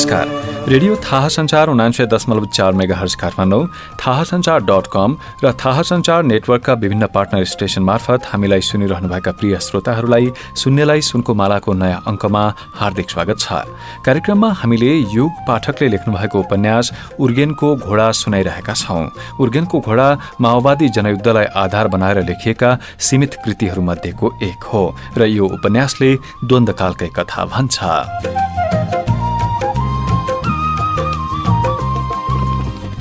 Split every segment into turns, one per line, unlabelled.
नमस्कार। रेडियो थाहा संचार उनान्सय दशमलव चार मेगा हर्ज काठमाडौँ थाहा डट कम र थाहा नेटवर्कका विभिन्न पार्टनर स्टेशन मार्फत हामीलाई सुनिरहनुभएका प्रिय श्रोताहरूलाई सुन्नेलाई सुनको मालाको नयाँ अङ्कमा हार्दिक स्वागत छ। कार्यक्रममा हामीले युग पाठकले लेख्नुभएको उपन्यास उर्गेनको घोडा सुनाइरहेका छौं। उर्गेनको घोडा माओवादी जनयुद्धलाई आधार बनाएर लेखिएका सीमित कृतिहरूमध्येको एक हो र यो उपन्यासले द्वन्द्वकालकै कथा भन्छ।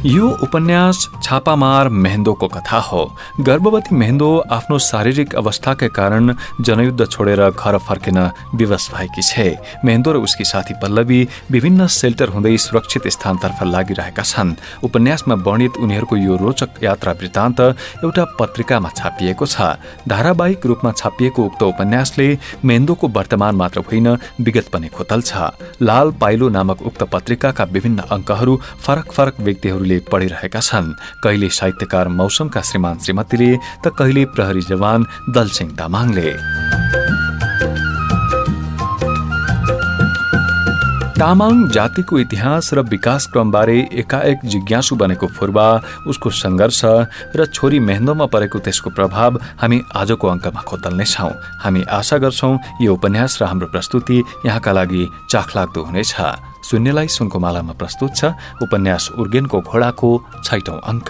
यो उपन्यास छापामार मेहेन्दोको कथा हो। गर्भवती मेहेन्दो आफ्नो शारीरिक अवस्थाकै कारण जनयुद्ध छोडेर घर फर्किन विवश भएकी छे। मेहेन्दो र उसकी साथी पल्लवी विभिन्न सेल्टर हुँदै सुरक्षित स्थानतर्फ लागिरहेका छन्। उपन्यासमा वर्णित उनीहरूको यो रोचक यात्रा वृत्तान्त एउटा पत्रिकामा छापिएको छ। धारावाहिक रूपमा छापिएको उक्त उपन्यासले मेहेन्दोको वर्तमान मात्र होइन विगत पनि खोतल्छ लाल पाइलो नामक उक्त पत्रिकाका विभिन्न अङ्कहरू फरक फरक व्यक्तिहरू पढिरहेका पढिरहेका छन्। कहिले साहित्यकार मौसमका श्रीमान श्रीमतीले त कहिले प्रहरी जवान दलसिंह तामाङले। तामाङ जातिको इतिहास र विकासक्रमबारे एकाएक जिज्ञासु बनेको फुर्बा उसको संघर्ष र छोरी मेहन्दोमा परेको त्यसको प्रभाव हामी आजको अङ्कमा खोतल्नेछौ। हामी आशा गर्छौ यो उपन्यास र हाम्रो प्रस्तुति यहाँका लागि चाखलाग्दो हुनेछ। सुन्नेलाई सुनको मालामा प्रस्तुत छ उपन्यास उर्गेनको घोडाको छैटौं अङ्क।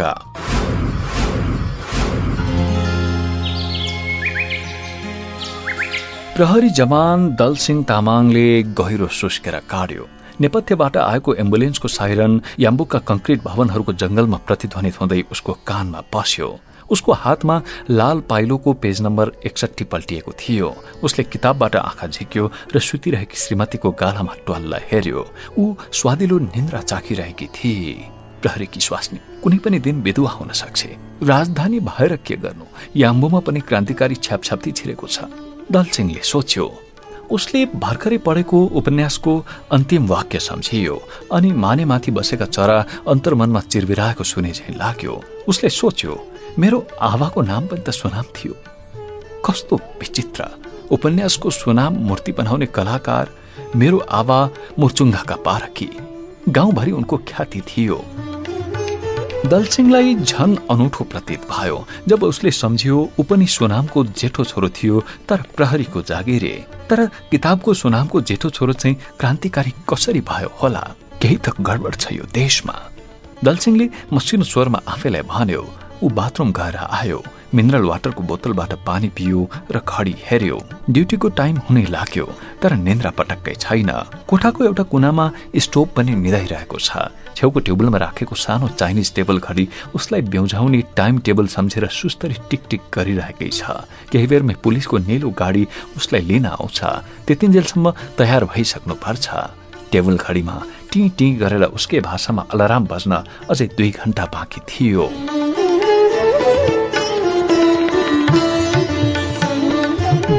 प्रहरी जवान दलसिंह तामाङले गहिरो सुस्केर काट्यो। नेपथ्यबाट आएको एम्बुलेन्सको साइरन याम्बुकका कंक्रिट भवनहरूको जंगलमा प्रतिध्वनित हुँदै उसको कानमा पस्यो। उसको हातमा लाल पाइलोको पेज नम्बर एकसठी पल्टिएको थियो। उसले किताबबाट आँखा झिक्यो र सुतिरहेकी श्रीमतीको गालामा ट्वाल्ल हेर्यो। ऊ स्वादिलो निन्द्रा चाखिरहेकी थिए। प्रहरीकी स्वास्नी कुनै पनि दिन विधुवा हुन सक्छ। राजधानी भएर के गर्नु? याम्बोमा पनि क्रान्तिकारी छ्यापछ्याप्ती छिरेको छ। दलसिंहले सोच्यो उसले भर्खरै पढेको उपन्यासको अन्तिम वाक्य सम्झियो अनि मानेमाथि बसेका चरा अन्तर्मनमा चिरबिराएको सुने झै लाग्यो। उसले सोच्यो मेरो आवाको नाम पनि त सुनाम थियो। कस्तो विचित्र। उपन्यासको सुनाम मूर्ति बनाउने कलाकार मेरो आवा मुर्चुङ्गाका पारकी। गाउँभरि उनको ख्याति थियो। दलसिंहलाई झन अनौठो प्रतीत भयो। जब उसले सम्झ्यो ऊ पनि सुनामको जेठो छोरो थियो तर प्रहरीको जागिरे। तर किताबको सुनामको जेठो छोरो चाहिँ क्रान्तिकारी कसरी भयो होला? केही त गडबड छ यो देशमा। दलसिंहले मसिनो स्वरमा आफैलाई भन्यो ऊ बाथरुम गएर आयो। मिनरल वाटरको बोतलबाट पानी पियो र घडी हेर्यो ड्युटीको टाइम हुनै लाग्यो तर निन्द्रा पटक्कै छैन। कोठाको एउटा कुनामा स्टोभ पनि निधाइरहेको छ। छेउको टेबलमा राखेको सानो चाइनिज टेबल घडी उसलाई ब्याउझाउने टाइम टेबल सम्झेर सुस्तरी टिक टिक गरिरहेकै छ। केही बेरमै पुलिसको नेलो गाडी उसलाई लिन आउँछ। त्यतिन्जेलसम्म तयार भइसक्नु पर्छ टेबल घडीमा टी टी गरेर उसकै भाषामा अलाराम बज्न अझै दुई घण्टा बाँकी थियो।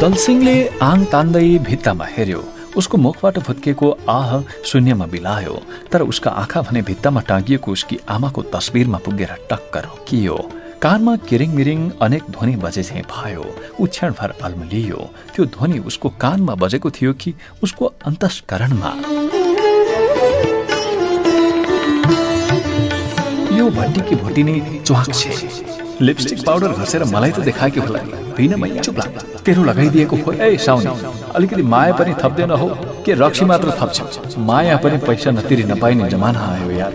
दलसिंहले आङ तान्दै भित्तामा हेर्यो उसको मुखबाट फुत्किएको आह शून्यमा बिलायो तर उसका आँखा भने भित्तामा टाँगिएको उसकी आमाको तस्बिरमा पुगेर टक्कर रोकियो कानमा किरिङ मिरिङ अनेक ध्वनि बजे चाहिँ भयो। ऊ क्षणभर अल्मलियो। त्यो ध्वनि उसको कानमा बजेको थियो कि उसको अन्तस्करणमा। यो भट्टीकी भोटिनी च्वाक छे। लिपस्टिक पाउडर घसेर मलाई त देखाएको होला। मैले चुप लाग्दा तेरो लगाइदिएको हो। ए साउनी अलिकति माया पनि थप्दैन हो। के रक्सी मात्र थप्छ? माया पनि पैसा नतिरी नपाइने जमाना आयो यार।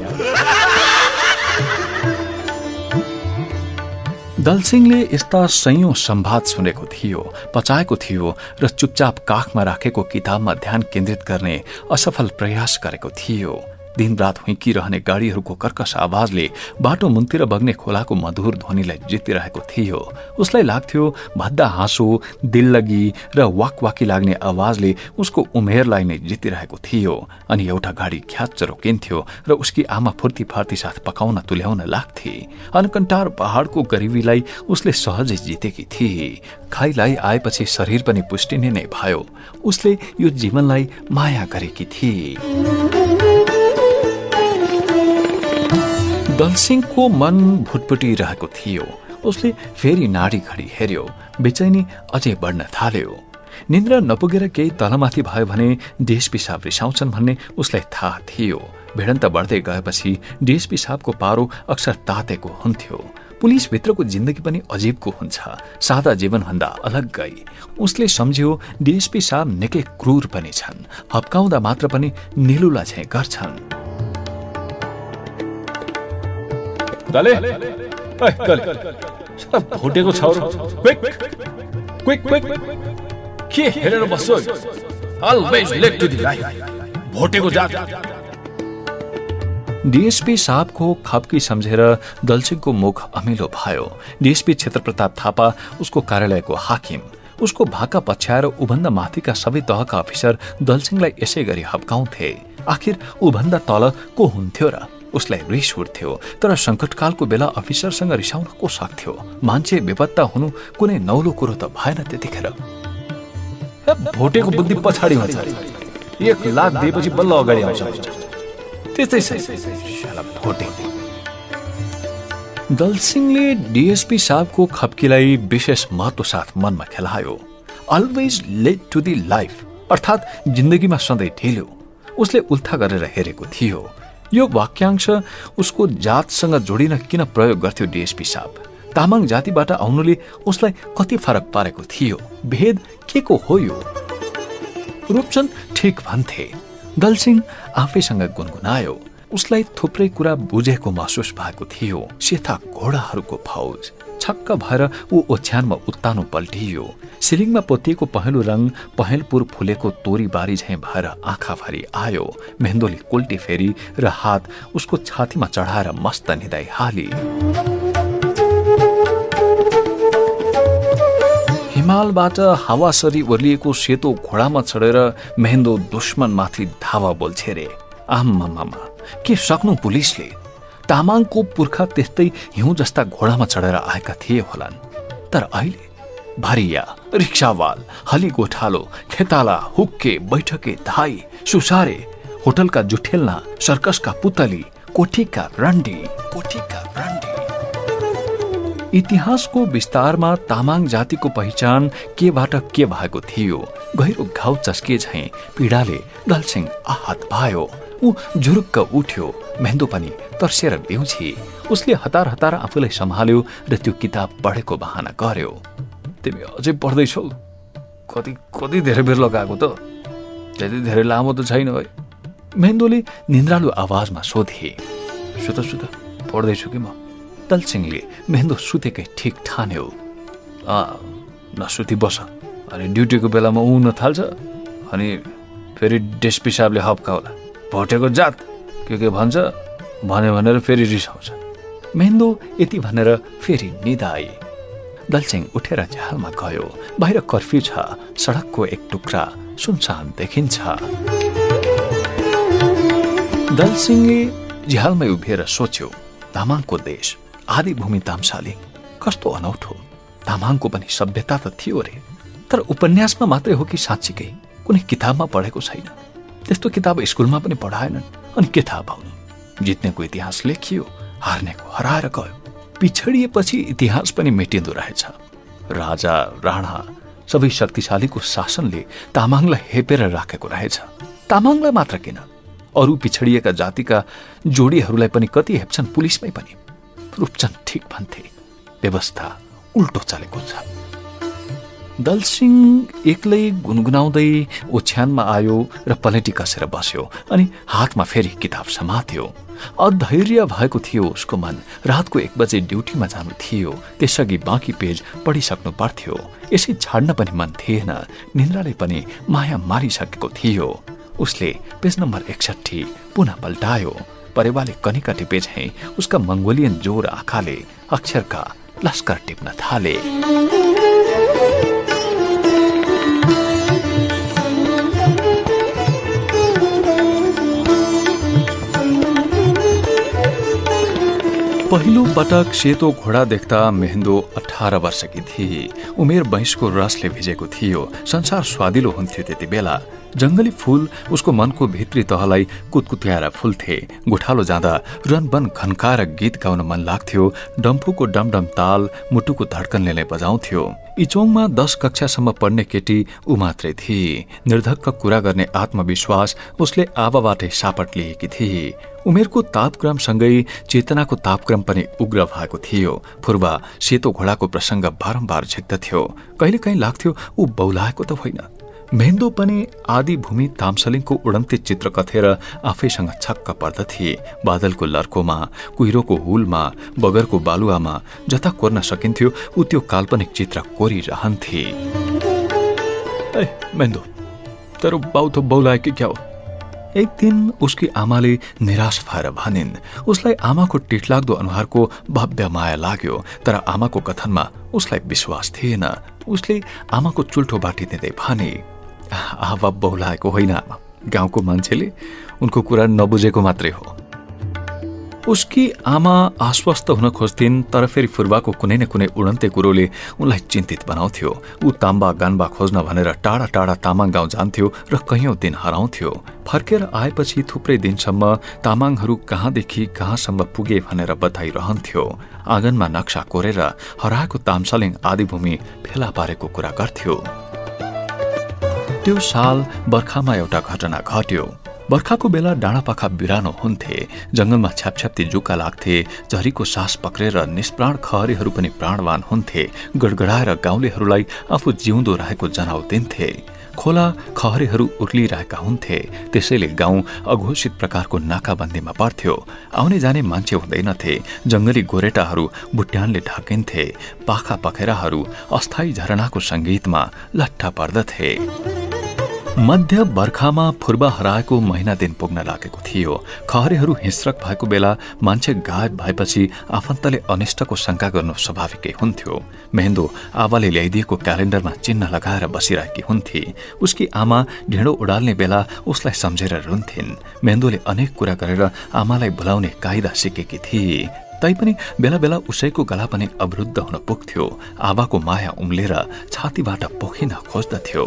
दलसिंहले यस्ता सयौं सम्वाद सुनेको थियो पचाएको थियो र चुपचाप काखमा राखेको किताबमा ध्यान केन्द्रित गर्ने असफल प्रयास गरेको थियो। दिनरात हुइकिरहने गाडीहरूको कर्कश आवाजले बाटो मुन्तिर बग्ने खोलाको मधुर ध्वनिलाई जितिरहेको थियो। उसलाई लाग्थ्यो भद्दा हाँसो दिल्लगी र वाकवाकी लाग्ने आवाजले उसको उमेरलाई नै जितिरहेको थियो अनि एउटा गाडी ख्याच रोकिन्थ्यो र उसकी आमा फुर्ती फार्ती साथ पकाउन तुल्याउन लाग्थे। अनकन्टार पहाड़को गरिबीलाई उसले सहजै जितेकी थिए। खाइलाई आएपछि शरीर पनि पुष्टिने नै भयो। उसले यो जीवनलाई माया गरेकी थिए। दलसिंहको मन भुटपुटिरहेको थियो। उसले फेरि नाडी घडी हेर्यो बेचैनी अझै बढ्न थाल्यो। निन्द्रा नपुगेर केही तलमाथि भयो भने डिएसपी साहब रिसाउँछन् भन्ने उसलाई थाहा थियो। भिडन्त बढ्दै गएपछि डिएसपी साहबको पारो अक्सर तातेको हुन्थ्यो। पुलिसभित्रको जिन्दगी पनि अजीबको हुन्छ। सादा जीवनभन्दा अलग्गै। उसले सम्झ्यो डिएसपी साहब निकै क्रूर पनि छन्। हप्काउँदा मात्र पनि निलुला झै गर्छन्।
भोटेको के हेरेर बस्छौ always late to the life भोटेको जात।
डिएसपी साहबको खप्की सम्झेर दलसिंहको मुख अमिलो भयो। डिएसपी क्षेत्र प्रताप थापा उसको कार्यालयको हाकिम। उसको भाका पछ्याएर उभन्दा माथिका सबै तहका अफिसर दलसिंहलाई यसै गरी हप्काउँथे। आखिर उभन्दा तल को हुन्थ्यो र उसलाई रिस उठ्थ्यो तर संकटकालको बेला अफिसरसँग रिसाउन को सक्थ्यो मान्छे बेपत्ता हुनु कुनै नौलो कुरो त भएन त्यतिखेर।
भोटेको बुद्धि पछाडि हुन्छ। एक लाख दिएपछि बल्ल अगाडि आउँछ। त्यस्तै भोटे।
दलसिंहले डिएसपी साहबको खप्कीलाई विशेष महत्व साथ मनमा खेलायो। Always late to the life अर्थात् जिन्दगीमा सधैँ ढिलो उसले उल्था गरेर हेरेको थियो। यो वाक्यांश उसको जातसँग जोडिन किन प्रयोग गर्थ्यो डिएसपी साहब? तामाङ जातिबाट आउनुले उसलाई कति फरक पारेको थियो? भेद के को हो यो? रूपचन्द ठिक भन्थे। दलसिंह आफैसँग गुनगुनायो। उसलाई थुप्रै कुरा बुझेको महसुस भएको थियो। सेता घोडाहरूको फौज। छक्क भएर ऊ ओछ्यानमा उत्तानो पल्टियो। सिलिङमा पोतिएको पहेँलो रङ पहेँलपुर फुलेको तोरी बारी झैँ भएर आँखाभरि आयो। मेहन्दोले कुल्टी फेरि र हात उसको छातीमा चढाएर मस्त निदाई हाली। हिमालबाट हावासरी ओर्लिएको सेतो घोडामा चढेर मेहेन्दो दुश्मनमाथि धावा बोल्छे रे आम्मा के सक्नु पुलिसले? तामाङको पुर्खा त्यस्तै हिउँ जस्ता घोडामा चढेर आएका थिए होलान्। तर अहिले भरिया रिक्सावाल हली गोठालो खेताला हुक्के बैठके धाई सुसारे होटलका जुठेलना सर्कसका पुतली कोठीका रन्डी कोठीका रन्डी इतिहासको विस्तारमा तामाङ जातिको पहिचान केबाट के भएको थियो गहिरो घाउ चस्के झैँ पीडाले दलसिंह आहत भयो ऊ झुरुक्क उठ्यो। मेहन्दो पनि तर्सेर बिउछी उसले हतार हतार आफूलाई सम्हाल्यो र त्यो किताब पढेको बहाना गर्यो। तिमी अझै पढ्दैछौ? कति कति धेरै बेर लगाएको त? त्यति धेरै लामो त छैन है। मेहन्दोले निन्द्रालु आवाजमा सोधे। सुत सुत पढ्दैछु कि म? तलसिंहले मेहेन्दो सुतेकै ठिक ठान्यो। नसुती बस। अनि ड्युटीको बेलामा उन थाल्छ। अनि फेरि डेस पिसाबले हप्का होला। भोटेको जात। के के भन्छ? भन्यो भनेर फेरि रिसाउँछ मेहेन्दो यति भनेर फेरि निधाए दलसिंह उठेर झ्यालमा गयो। बाहिर कर्फ्यू छ। सडकको एक टुक्रा सुनसान देखिन्छ। दलसिंहले झ्यालमै उभिएर सोच्यो तामाङको देश आदि भूमि तामसाली कस्तो अनौठो। तामाङको पनि सभ्यता त थियो रे। तर उपन्यासमा मात्रै हो कि साँच्चीकै? कुनै किताबमा पढेको छैन। त्यस्तो किताब स्कुलमा पनि पढाएनन्। अनि के थाहा पाउनु जित्नेको इतिहास लेखियो हार्नेको हराएर गयो। पिछडिएपछि इतिहास पनि मेटिँदो रहेछ। राजा राणा सबै शक्तिशालीको शासनले तामाङलाई हेपेर राखेको रहेछ। तामाङलाई मात्र किन? अरू पिछडिएका जातिका जोडीहरूलाई पनि कति हेप्छन् पुलिसमै पनि? रूपचन्द ठिक भन्थे। व्यवस्था उल्टो चलेको छ। दलसिंह एक्लै गुनगुनाउँदै ओछ्यानमा आयो र पलेटी कसेर बस्यो अनि हातमा फेरि किताब समात्यो। अधैर्य भएको थियो उसको मन। रातको एक बजे ड्युटीमा जानु थियो। त्यसअघि बाँकी पेज पढिसक्नु पर्थ्यो। यसै छाड्न पनि मन थिएन। निन्द्राले पनि माया मारिसकेको थियो। उसले पेज नम्बर एकसठी पुनः पल्टायो। परेवाले कनिका टिपे झै उसका मङ्गोलियन जोर आँखाले अक्षरका लस्कर टिप्न थाले। पहिलो पटक सेतो घोडा देख्दा मेहेन्दो अठार वर्षकी थिए। उमेर बैंसको रसले भिजेको थियो। संसार स्वादिलो हुन्थ्यो त्यति बेला। जङ्गली फूल उसको मनको भित्री तहलाई कुतकुत्याएर फुल्थे। गोठालो जाँदा रनबन खन्काएर गीत गाउन मन लाग्थ्यो। डम्फुको डमडम ताल मुटुको धड्कनले नै बजाउँथ्यो। इचोङमा दश कक्षासम्म पढ्ने केटी ऊ मात्रै थिए। निर्धक्क कुरा गर्ने आत्मविश्वास उसले आवाबाटै सापट लिएकी थिए। उमेरको तापक्रमसँगै चेतनाको तापक्रम पनि उग्र भएको थियो। फुर्वा सेतो घोडाको प्रसङ्ग बारम्बार झिक्दथ्यो। कहिलेकाहीँ लाग्थ्यो ऊ बौलाएको त होइन। मेहेन्दो पनि आदि भूमि तामसलिङको उडन्ते चित्र कथेर आफैसँग छक्क पर्दथे। बादलको लर्कोमा कुहिरोको हुलमा बगरको बालुवामा जता कोर्न सकिन्थ्यो ऊ त्यो काल्पनिक चित्र कोरिरहन्थे। मेहेन्दो तर बाउ त बौलाए कि क्या हो? एक दिन उसकी आमाले निराश भएर भनिन् उसलाई आमाको टिटलाग्दो अनुहारको भव्य माया लाग्यो तर आमाको कथनमा उसलाई विश्वास थिएन। उसले आमाको चुल्ठो बाटिदिँदै भने आवा बहुलाएको होइन आमा। गाउँको मान्छेले उनको कुरा नबुझेको मात्रै हो। उसकी आमा आश्वस्त हुन खोज्थिन् तर फेरि फुर्बाको कुनै न कुनै उडन्ते कुरोले उनलाई चिन्तित बनाउँथ्यो। ऊ ताम्बा गान्बा खोज्न भनेर टाढा टाढा तामाङ गाउँ जान्थ्यो र कैयौं दिन हराउँथ्यो। फर्केर आएपछि थुप्रै दिनसम्म तामाङहरू कहाँदेखि कहाँसम्म पुगे भनेर बताइरहन्थ्यो। आँगनमा नक्सा कोरेर हराएको तामसालिङ आदिभूमि फेला पारेको कुरा गर्थ्यो। त्यो साल बर्खामा एउटा घटना घट्यो। बर्खाको बेला डाँडापाखा बिरानो हुन्थे जंगलमा छ्यापछ्याप्ती जुका लाग्थे झरीको सास पक्रेर निष्प्राण खहरीहरू पनि प्राणवान हुन्थे गडगडाएर गाउँलेहरूलाई आफू जिउँदो रहेको जनाउ दिन्थे। खोला खहरीहरू उर्लिरहेका हुन्थे त्यसैले गाउँ अघोषित प्रकारको नाकाबन्दीमा पर्थ्यो। आउने जाने मान्छे हुँदैनथे जंगली गोरेटाहरू बुट्यानले ढाकिन्थे पाखा पखेराहरू अस्थायी झरनाको संगीतमा लट्ठा पर्दथे। मध्य बर्खामा फुर्बा हराएको महिना दिन पुग्न लागेको थियो। खहरेहरू हिंस्रक भएको बेला मान्छे गायब भएपछि आफन्तले अनिष्टको शंका गर्नु स्वाभाविकै हुन्थ्यो। मेहेन्दो आवाले ल्याइदिएको क्यालेण्डरमा चिन्ह लगाएर बसिरहेकी हुन्थे। उसकी आमा ढिँडो उडाल्ने बेला उसलाई सम्झेर रुन्थिन्। मेहेन्दोले अनेक कुरा गरेर आमालाई बोलाउने कायदा सिकेकी थिए। तैपनि बेला बेला उसैको गला पनि अवरुद्ध हुन पुग्थ्यो। आवाको माया उम्लेर छातीबाट पोखिन खोज्दथ्यो।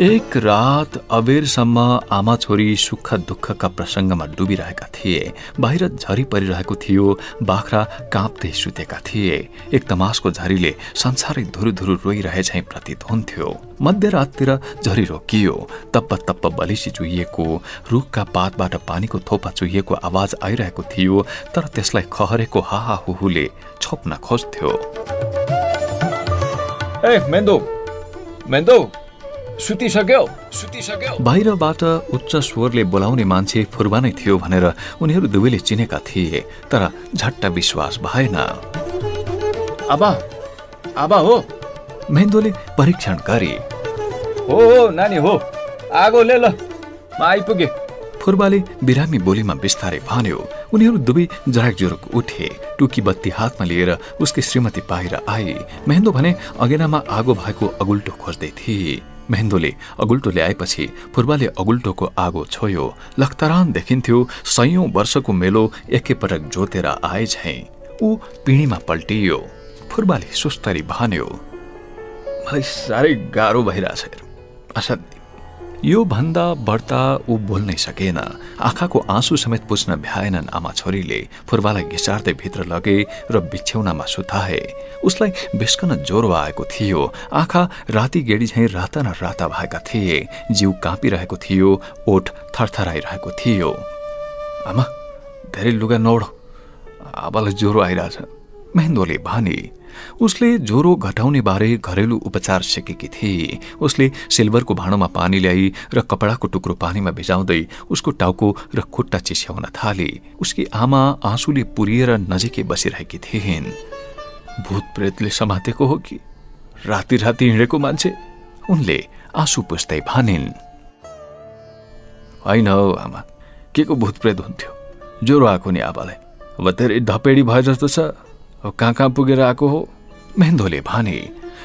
एक रात अबेरसम्म आमा छोरी सुख दुःखका प्रसङ्गमा डुबिरहेका थिए। बाहिर झरी परिरहेको थियो बाख्रा काँप्दै सुतेका थिए। एक तमासको झरीले संसारै धुरुधुरु रोइरहे झैँ प्रतीत हुन्थ्यो। मध्यराततिर झरी रोकियो। तप्प तप्प बलिसी चुहिएको रुखका पातबाट पानीको थोपा चुहिएको आवाज आइरहेको थियो तर त्यसलाई खहरेको हाहाहुहुले छोप्न खोज्थ्यो।
मेन्दो! मेन्दो! सुतिसक्यो सुतिसक्यो
बाहिरबाट उच्च स्वरले बोलाउने मान्छे फुर्बा नै थियो भनेर उनीहरू दुवैले चिनेका थिए तर झट्ट विश्वास भएन।
आबा आबा हो।
मेन्दोले परीक्षण गरे।
हो नानी हो। आगो ले ल म आइपुगे।
फुर्बाले बिरामी बोलीमा बिस्तारै भन्यो। उनीहरू दुवै जराक जुरुक उठे टुकी बत्ती हातमा लिएर उसकी श्रीमती बाहिर आए। मेहेन्दो भने अगेनामा आगो भएको अगुल्टो खोज्दै थिए। मेहेन्दोले अगुल्टो ल्याएपछि फुर्बाले अगुल्टोको आगो छोयो। लखतरान देखिन्थ्यो सयौं वर्षको मेलो एकैपटक जोतेर आए ऊ पिँढीमा पल्टियो। फुर्बाले सुस्तरी भन्यो
मलाई साह्रै गाह्रो भइरहेछ असाध्यै
यो भन्दा बढ्ता ऊ बोल्नै सकेन। आँखाको आँसु समेत पुज्न भ्याएनन् आमा छोरीले। फुर्बालाई घिसार्दै भित्र लगे र बिछ्यौनामा सुताए। उसलाई बिस्कन ज्वरो आएको थियो। आँखा राति गेडी झैँ राता न राता भएका थिए। जिउ काँपिरहेको थियो ओठ थरथराइरहेको थियो।
आमा धेरै लुगा नौड। आबालाई ज्वरो आइरहेछ।
महेन्द्रले भने। उसले ज्वरो घटाउने बारे घरेलु उपचार सिकेकी थिए। उसले सिल्भरको भाँडोमा पानी ल्याई र कपडाको टुक्रो पानीमा भिजाउँदै उसको टाउको र खुट्टा चिस्याउन थाले। उसकी आमा आँसुले पुरिएर नजिकै बसिरहेकी थिइन्।
भूत प्रेतले समातेको हो कि? राति राति हिँडेको मान्छे?
उनले आँसु पुस्दै भनिन्।
होइन हौ आमा के को भूत प्रेत हुन्थ्यो? ज्वरो आएको नि आबालाई अब धेरै धपेडी भए जस्तो छ। कहाँ कहाँ पुगेर आएको हो?
मेहेन्दोले भने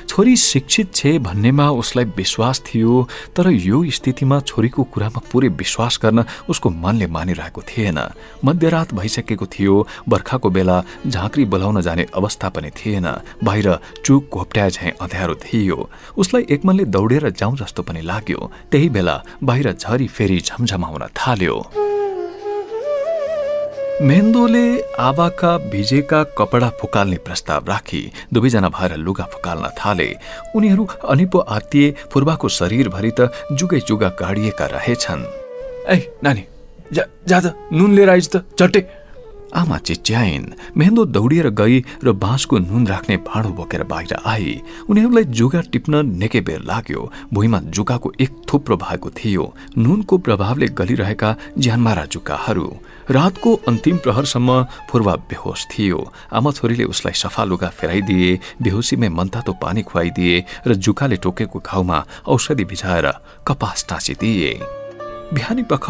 छोरी शिक्षित छे भन्नेमा उसलाई विश्वास थियो तर यो स्थितिमा छोरीको कुरामा पुरै विश्वास गर्न उसको मनले मानिरहेको थिएन। मध्यरात भइसकेको थियो बर्खाको बेला झाँक्री बोलाउन जाने अवस्था पनि थिएन। बाहिर चुक घोप्ट्या झैँ अँध्यारो थियो। उसलाई एकमनले दौडेर जाउँ जस्तो पनि लाग्यो। त्यही बेला बाहिर झरी फेरि झमझमाउन थाल्यो। मेन्दोले आवाका भिजेका कपडा फुकाल्ने प्रस्ताव राखी दुवैजना भएर लुगा फुकाल्न थाले। उनीहरू अनिपो आत्तिए फुर्बाको शरीरभरि त जुगै जुगा गाडिएका रहेछन्।
ए नानी जा जा त नुन लिएर आइज त चट्टे।
आमा चिच्याइन् मेहन्दो दौडिएर गई र बाँसको नुन राख्ने भाँडो बोकेर बाहिर आई। उनीहरूलाई जुगा टिप्न निकै बेर लाग्यो। भुइँमा जुकाको एक थुप्रो भएको थियो। नुनको प्रभावले गलिरहेका ज्यानमारा जुकाहरू रातको अन्तिम प्रहरसम्म फुर्वा बेहोस थियो। आमा छोरीले उसलाई सफा लुगा फेराइदिए बेहोसीमै मनतातो पानी खुवाइदिए र जुकाले टोकेको घाउमा औषधि भिजाएर कपास टाँसिदिए बिहानी पख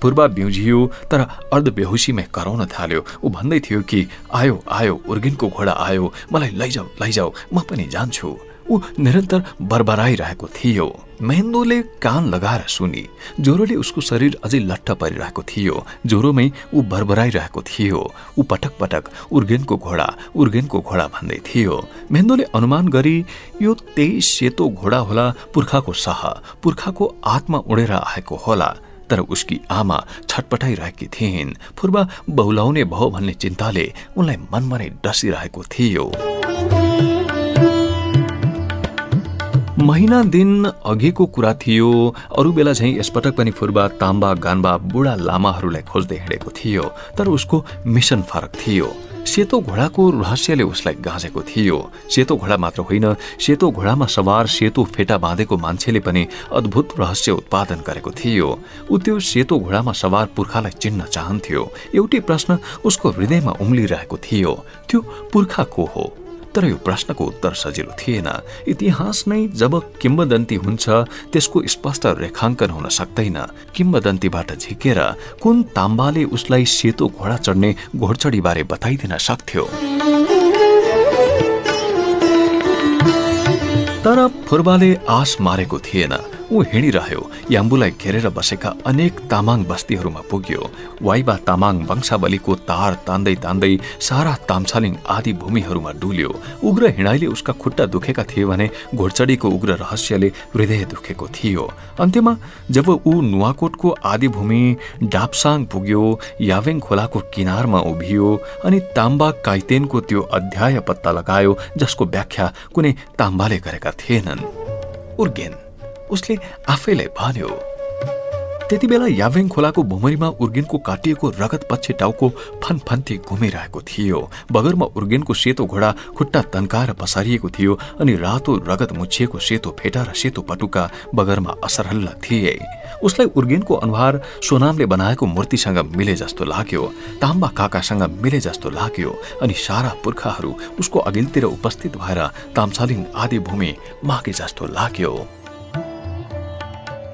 पूर्वा बिउजियो तर अर्ध बेहुसीमै कराउन थाल्यो। ऊ भन्दै थियो कि आयो आयो उर्गिनको घोडा आयो। मलाई लैजाऊ लैजाऊ म पनि जान्छु। ऊ निरन्तर बरबराइरहेको थियो। महेन्दोले कान लगाएर सुनि ज्वरोले उसको शरीर अझै लट्ठ परिरहेको थियो। ज्वरोमै ऊ बरबराइरहेको थियो। ऊ पटक पटक उर्गेनको घोडा उर्गेनको घोडा भन्दै थियो। महेन्दोले अनुमान गरी यो त्यही सेतो घोडा होला पुर्खाको सह पुर्खाको आत्मा उडेर आएको होला। तर उसकी आमा छटपटाइरहेकी थिइन्। फुर्बा बहुलाउने भयो भन्ने चिन्ताले उनलाई मनमा नै डसिरहेको थियो। महिना दिन अघिको कुरा थियो। अरू बेला झैँ यसपटक पनि फुर्बा ताम्बा गान्बा बुढा लामाहरूलाई खोज्दै हिँडेको थियो तर उसको मिसन फरक थियो। सेतो घोडाको रहस्यले उसलाई गाँजेको थियो। सेतो घोडा मात्र होइन सेतो घोडामा सवार सेतो फेटा बाँधेको मान्छेले पनि अद्भुत रहस्य उत्पादन गरेको थियो। ऊ त्यो सेतो घोडामा सवार पुर्खालाई चिन्न चाहन्थ्यो। एउटै प्रश्न उसको हृदयमा उम्लिरहेको थियो त्यो पुर्खा को हो? तर यो प्रश्नको उत्तर सजिलो थिएन। इतिहास नै जब किम्बदन्ती हुन्छ त्यसको स्पष्ट रेखाङ्कन हुन सक्दैन। किम्बदन्तीबाट झिकेर कुन ताम्बाले उसलाई सेतो घोडा चढ्ने घोडचडी बारे बताइदिन सक्थ्यो। तर फुर्बाले आश मारेको थिएन। ऊ हिँडिरह्यो। याम्बुलाई घेरेर बसेका अनेक तामाङ बस्तीहरूमा पुग्यो। वाइबा तामाङ वंशावलीको तार तान्दै तान्दै सारा तामछालिङ आदि भूमिहरूमा डुल्यो। उग्र हिँडाइले उसका खुट्टा दुखेका थिए भने घोडचडीको उग्र रहस्यले हृदय दुखेको थियो। अन्त्यमा जब ऊ नुवाकोटको आदि भूमि डाप्साङ पुग्यो यावेङ खोलाको किनारमा उभियो अनि ताम्बा काइतेनको त्यो अध्याय पत्ता लगायो जसको व्याख्या कुनै ताम्बाले गरेका थिएनन्। उर्गेन। उसले आफैलाई भन्यो त्यति बेला याभेङ खोलाको भुमरीमा उर्गेनको काटिएको रगत पछि टाउको फनफन्ती घुमिरहेको थियो। बगरमा उर्गेनको सेतो घोडा खुट्टा तन्काएर पसारिएको थियो अनि रातो रगत मुछिएको सेतो फेटा र सेतो पटुका बगरमा असरहल्ला थिए। उसलाई उर्गेनको अनुहार सोनामले बनाएको मूर्तिसँग मिले जस्तो लाग्यो ताम्बा काकासँग मिले जस्तो लाग्यो अनि सारा पुर्खाहरू उसको अघिल्तिर उपस्थित भएर तामसालिङ आदि भूमि मागे जस्तो लाग्यो।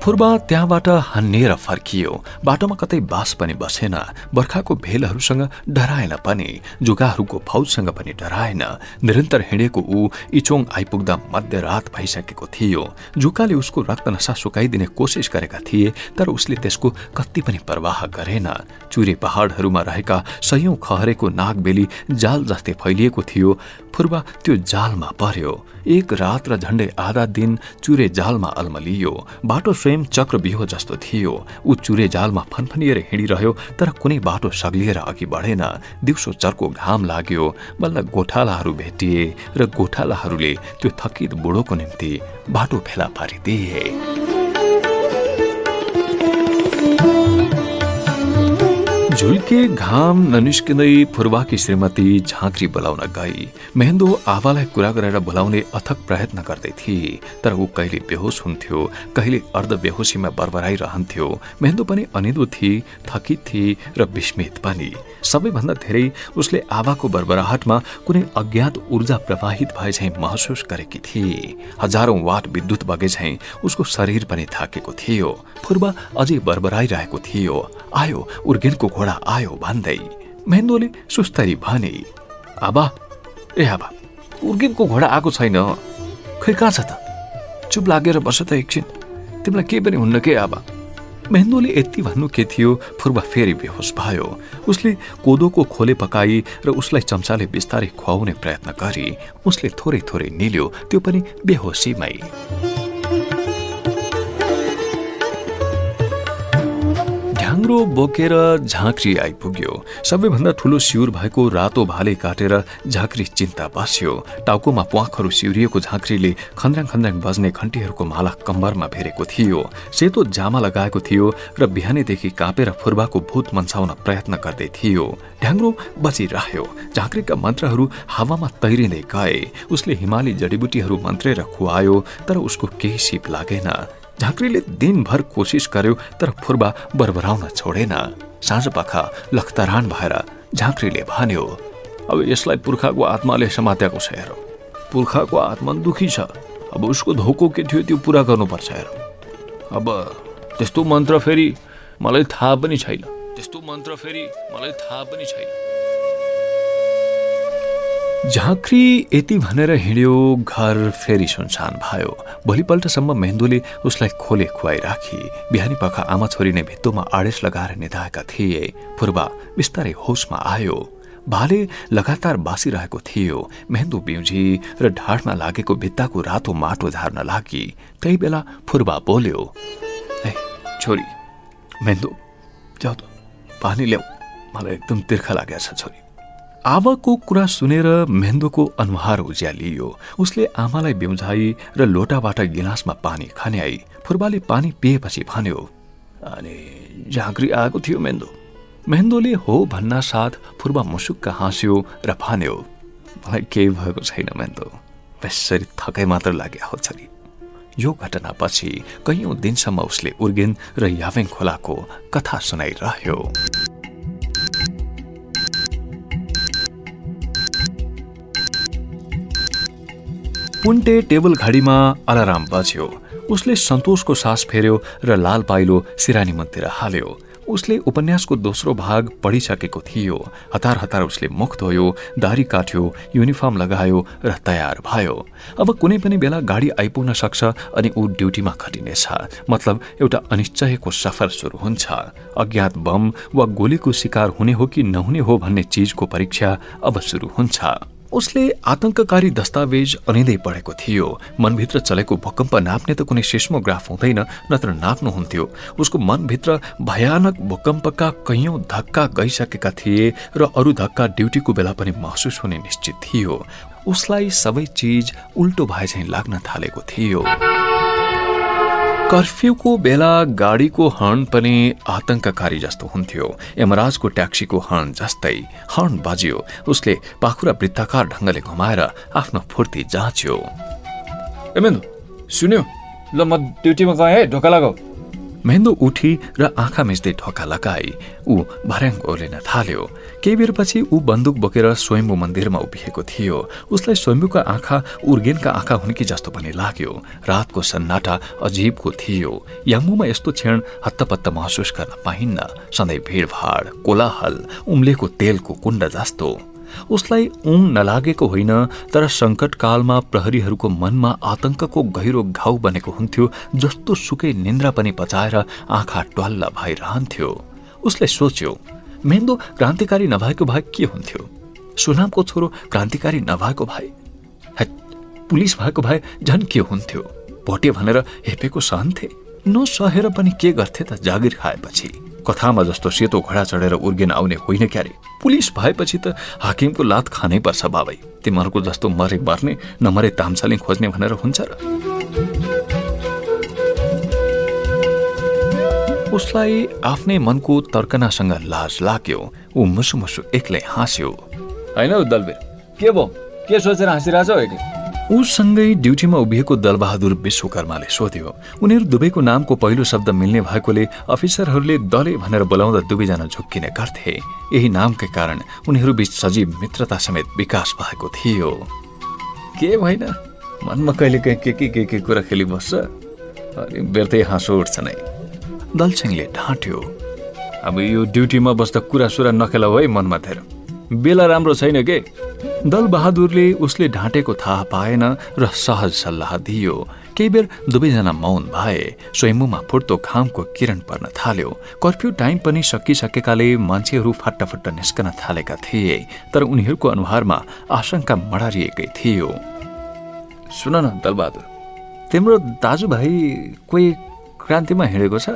फुर्बा त्यहाँबाट हान्नेर फर्कियो। बाटोमा कतै बास पनि बसेन। बर्खाको भेलहरूसँग डराएन पनि। जुगाहरूको फौजसँग पनि डराएन। निरन्तर हिँडेको ऊ इचोङ आइपुग्दा मध्यरात भइसकेको थियो। जुकाले उसको रक्त नसा सुकाइदिने कोसिस गरेका थिए तर उसले त्यसको कति पनि प्रवाह गरेन। चुरे पहाडहरूमा रहेका सयौं खहरेको नागबेली जाल जस्तै फैलिएको थियो। फुर्बा त्यो जालमा पर्यो। एक रात र झण्डै आधा दिन चुरे जालमा अल्मलियो। बाटो स्वयं चक्रव्यूह जस्तो थियो। ऊ चुरे जालमा फनफनिएर हिँडिरह्यो तर कुनै बाटो सग्लिएर अघि बढेन। दिउँसो चर्को घाम लाग्यो। बल्ल गोठालाहरू भेटिए र गोठालाहरूले त्यो थकित बुढोको निम्ति बाटो फेला पारिदिए झुल्के घाम ननिस्किँदै फुर्वाकी श्रीमती झाँक्री बोलाउन गई। मेहेन्दो आवालाई कुरा गरेर बोलाउने अथक प्रयत्न गर्दै थिए तर ऊ कहिले बेहोस हुन्थ्यो कहिले अर्ध बेहोसीमा बरबराइरहन्थ्यो। मेहेन्दो पनि अनिदो थिए थकित थिए र विस्मित पनि। सबैभन्दा धेरै उसले आवाको बरबराहटमा कुनै अज्ञात ऊर्जा प्रवाहित भए झैँ महसुस गरेकी थिए। हजारौं वाट विद्युत बगे झैँ उसको शरीर पनि थाकेको थियो। फुर्बा अझै बरबराइरहेको थियो। आयो उर्गेनको घोडा आयो भन्दै महेन्द्रले सुस्तरी भने आबा ए आबा उर्गेनको घोडा आएको छैन। खै कहाँ छ त? चुप लागेर बस त एकछिन। तिमीलाई केही पनि हुन्न के आबा? मेहेन्दोले यति भन्नु के थियो फुर्बा फेरि बेहोस भयो। उसले कोदोको खोले पकाई र उसलाई चम्चाले बिस्तारै खुवाउने प्रयत्न गरी उसले थोरै थोरै निल्यो त्यो पनि बेहोसीमै। ढ्याङ्ग्रो बोकेर झाँक्री आइपुग्यो। सबैभन्दा ठुलो सिउर भएको रातो भाले काटेर झाँक्री चिन्ता बास्यो टाउकोमा प्वाखहरू सिउरिएको झाँक्रीले खन्द्राङ खन्द्राङ बज्ने घन्टीहरूको माला कम्बरमा भेरेको थियो। सेतो जामा लगाएको थियो र बिहानैदेखि काँपेर फुर्बाको भूत मन्साउन प्रयत्न गर्दै थियो। ढ्याङ्ग्रो बचिरह्यो। झाँक्रीका मन्त्रहरू हावामा तैरिँदै गए। उसले हिमाली जडीबुटीहरू मन्त्रेर खुवायो तर उसको केही सिप लागेन। झाँक्रीले दिनभर कोसिस गर्यो तर फुर्बा बरबराउन छोडेन। साँझ पख लखतरान भएर झाँक्रीले भन्यो
अब यसलाई पुर्खाको आत्माले समात्याएको छ हेर। पुर्खाको आत्मा दुखी छ। अब उसको धोको के थियो त्यो पुरा गर्नुपर्छ हेर। अब त्यस्तो मन्त्र फेरि मलाई थाहा पनि छैन। त्यस्तो मन्त्र फेरि मलाई थाहा पनि छैन।
झाँक्री यति भनेर हिँड्यो घर फेरि सुनसान भयो। भोलिपल्टसम्म मेहेन्दुले उसलाई खोले खुवाइराखी बिहानी पख आमा छोरी नै भित्तोमा आडेस लगाएर निधाएका थिए। फुर्बा बिस्तारै होसमा आयो। भाले लगातार बासिरहेको थियो। मेहेन्दु बिउजी र ढाडमा लागेको भित्ताको रातो माटो झार्न लागि। त्यही बेला फुर्बा बोल्यो
ए छोरी मेहेन्दु पानी ल्याऊ। मलाई एकदम तिर्खा लागेको छ छोरी।
आवाको कुरा सुनेर मेहेन्दोको अनुहार उज्यालियो। उसले आमालाई बिउझाई र लोटाबाट गिलासमा पानी खन्याई। फुर्बाले पानी पिएपछि भन्यो
अनि झाँक्री आएको थियो मेहेन्दो
मेहेन्दोले हो भन्न साथ फुर्बा मुसुक्क हाँस्यो र भन्यो
मलाई केही भएको छैन मेहेन्दो बेसरी थकै मात्र लाग्यो हो छोरी।
यो घटनापछि कैयौं दिनसम्म उसले उर्गेन र यावेङ खोलाको कथा सुनाइरह्यो। पुन्टे टेबल घडीमा अलाराम बज्यो। उसले सन्तोषको सास फेर्यो र लाल पाइलो सिरानी मनतिर हाल्यो। उसले उपन्यासको दोस्रो भाग पढिसकेको थियो। हतार हतार उसले मुख धोयो दारी काट्यो युनिफर्म लगायो र तयार भयो। अब कुनै पनि बेला गाडी आइपुग्न सक्छ अनि ऊ ड्युटीमा खटिनेछ। मतलब एउटा अनिश्चयको सफर सुरु हुन्छ। अज्ञात बम वा गोलीको शिकार हुने हो कि नहुने हो भन्ने चिजको परीक्षा अब सुरु हुन्छ। उसले आतंककारी दस्तावेज अनिँदै पढेको थियो। मनभित्र चलेको भूकम्प नाप्ने त कुनै सेस्मोग्राफ हुँदैन नत्र नाप्नुहुन्थ्यो। उसको मनभित्र भयानक भूकम्पका कैयौं धक्का गइसकेका थिए र अरू धक्का ड्युटीको बेला पनि महसुस हुने निश्चित थियो। उसलाई सबै चिज उल्टो भए झैँ लाग्न थालेको थियो। कर्फ्यूको बेला गाडीको हर्न पनि आतंककारी जस्तो हुन्थ्यो। यमराजको ट्याक्सीको हर्न जस्तै हर्न बज्यो। उसले पाखुरा वृत्ताकार ढङ्गले घुमाएर आफ्नो फुर्ती जाँच्यो।
सुन्यो? ल म ड्युटीमा गएँ है ढोका लगाऊ।
मेहेन्दो उठी र आँखा मिच्दै ढोका लगाई। ऊ भर्याङ ओर्लिन थाल्यो। केही बेरपछि ऊ बन्दुक बोकेर स्वयम्भू मन्दिरमा उभिएको थियो। उसलाई स्वयम्भूका आँखा उर्गेनका आँखा हुन् कि जस्तो पनि लाग्यो। रातको सन्नाटा अजीबको थियो। याङ्गुमा यस्तो क्षण हत्तपत्त महसुस गर्न पाइन्न। सधैँ भिडभाड कोलाहल उम्लेको तेलको कुण्ड जस्तो। उसलाई ऊङ नलागेको होइन तर सङ्कटकालमा प्रहरीहरूको मनमा आतंकको गहिरो घाउ बनेको हुन्थ्यो जस्तो सुकै निन्द्रा पनि पचाएर आँखा ट्वाल्ल भइरहन्थ्यो। उसले सोच्यो मेन्दो क्रान्तिकारी नभएको भए के हुन्थ्यो? सुनामको छोरो क्रान्तिकारी नभएको भए? पुलिस भएको भए झन् के हुन्थ्यो? भोटे भनेर हेपेको सहन्थे नसहेर पनि के गर्थे त जागिर खाएपछि? कथामा जस्तो सेतो घोडा चढेर उर्गेन आउने होइन क्यारे। पुलिस भएपछि त हाकिमको लात खानै पर्छ बाबै। तिमीहरूको जस्तो मरे मर्ने नमरे तामसालिङ खोज्ने भनेर हुन्छ र। उसलाई आफ्नै मनको तर्कनासँग लाज लाग्यो। ऊ मुसु मुसु एक्लै हाँस्यो।
होइन दलबीर के भयो? के सोचेर हाँसिरहेछ
उसँगै ड्युटीमा उभिएको दलबहादुर विश्वकर्माले सोध्यो। उनीहरू दुवैको नामको पहिलो शब्द मिल्ने भएकोले अफिसरहरूले दले भनेर बोलाउँदा दुवैजना झुक्किने गर्थे। यही नामकै कारण उनीहरू बीच सजीव मित्रता समेत विकास भएको थियो।
के भएन? मनमा कहिले के के के के कुरा खेली बस्छ अनि बेर्तै हाँसो उठ्छ नै।
दलसिंहले ढाँट्यो।
अब यो ड्युटीमा बस्दा कुरा सुरा नखेलाऊ है मनमा धेर। बेला राम्रो छैन के?
दल बहादुरले उसले ढाँटेको थाहा पाएन र सहज सल्लाह दियो। केही बेर दुवैजना मौन भए। स्वयम्मुमा फुट्दो घामको किरण पर्न थाल्यो। कर्फ्यू टाइम पनि सकिसकेकाले मान्छेहरू फाट्टाफट्टा निस्कन थालेका थिए। तर उनीहरूको अनुहारमा आशंका मडारिएकै थियो।
सुन न दलबहादुर
तिम्रो दाजुभाइ कोही क्रान्तिमा हिँडेको छ?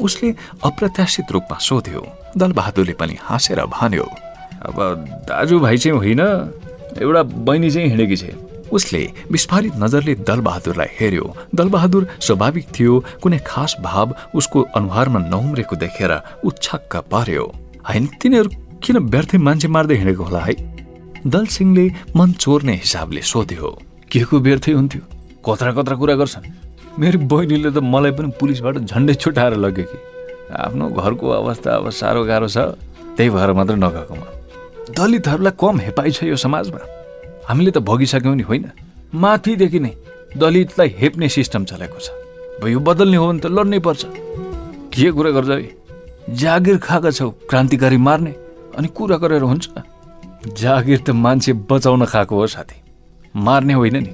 उसले अप्रत्याशित रूपमा सोध्यो दलबहादुरले पनि हाँसेर भन्यो
अब दाजुभाइ चाहिँ होइन एउटा बहिनी चाहिँ हिँडेकी छ।
उसले विस्फारित नजरले दलबहादुरलाई हेर्यो दलबहादुर स्वाभाविक थियो कुनै खास भाव उसको अनुहारमा नहुम्रेको देखेर ऊ छक्क पर्यो होइन तिनीहरू किन व्यर्थै मान्छे मार्दै हिँडेको होला है? दल सिंहले मन चोर्ने हिसाबले सोध्यो।
के को व्यर्थै हुन्थ्यो? कत्रा कत्रा कुरा गर्छन्। मेरो बहिनीले त मलाई पनि पुलिसबाट झन्डै छुट्याएर लग्यो कि। आफ्नो घरको अवस्था अब साह्रो गाह्रो छ त्यही भएर मात्र नगएकोमा दलितहरूलाई कम हेपाइ छ यो समाजमा। हामीले त भगिसक्यौँ नि होइन? माथिदेखि नै दलितलाई हेप्ने सिस्टम चलेको छ। अब यो बदल्ने हो भने त लड्नै पर्छ। के कुरा गर्छ है? जागिर खाएका छौ क्रान्तिकारी मार्ने। अनि कुरा गरेर हुन्छ। जागिर त मान्छे बचाउन खाएको हो साथी। मार्ने होइन नि।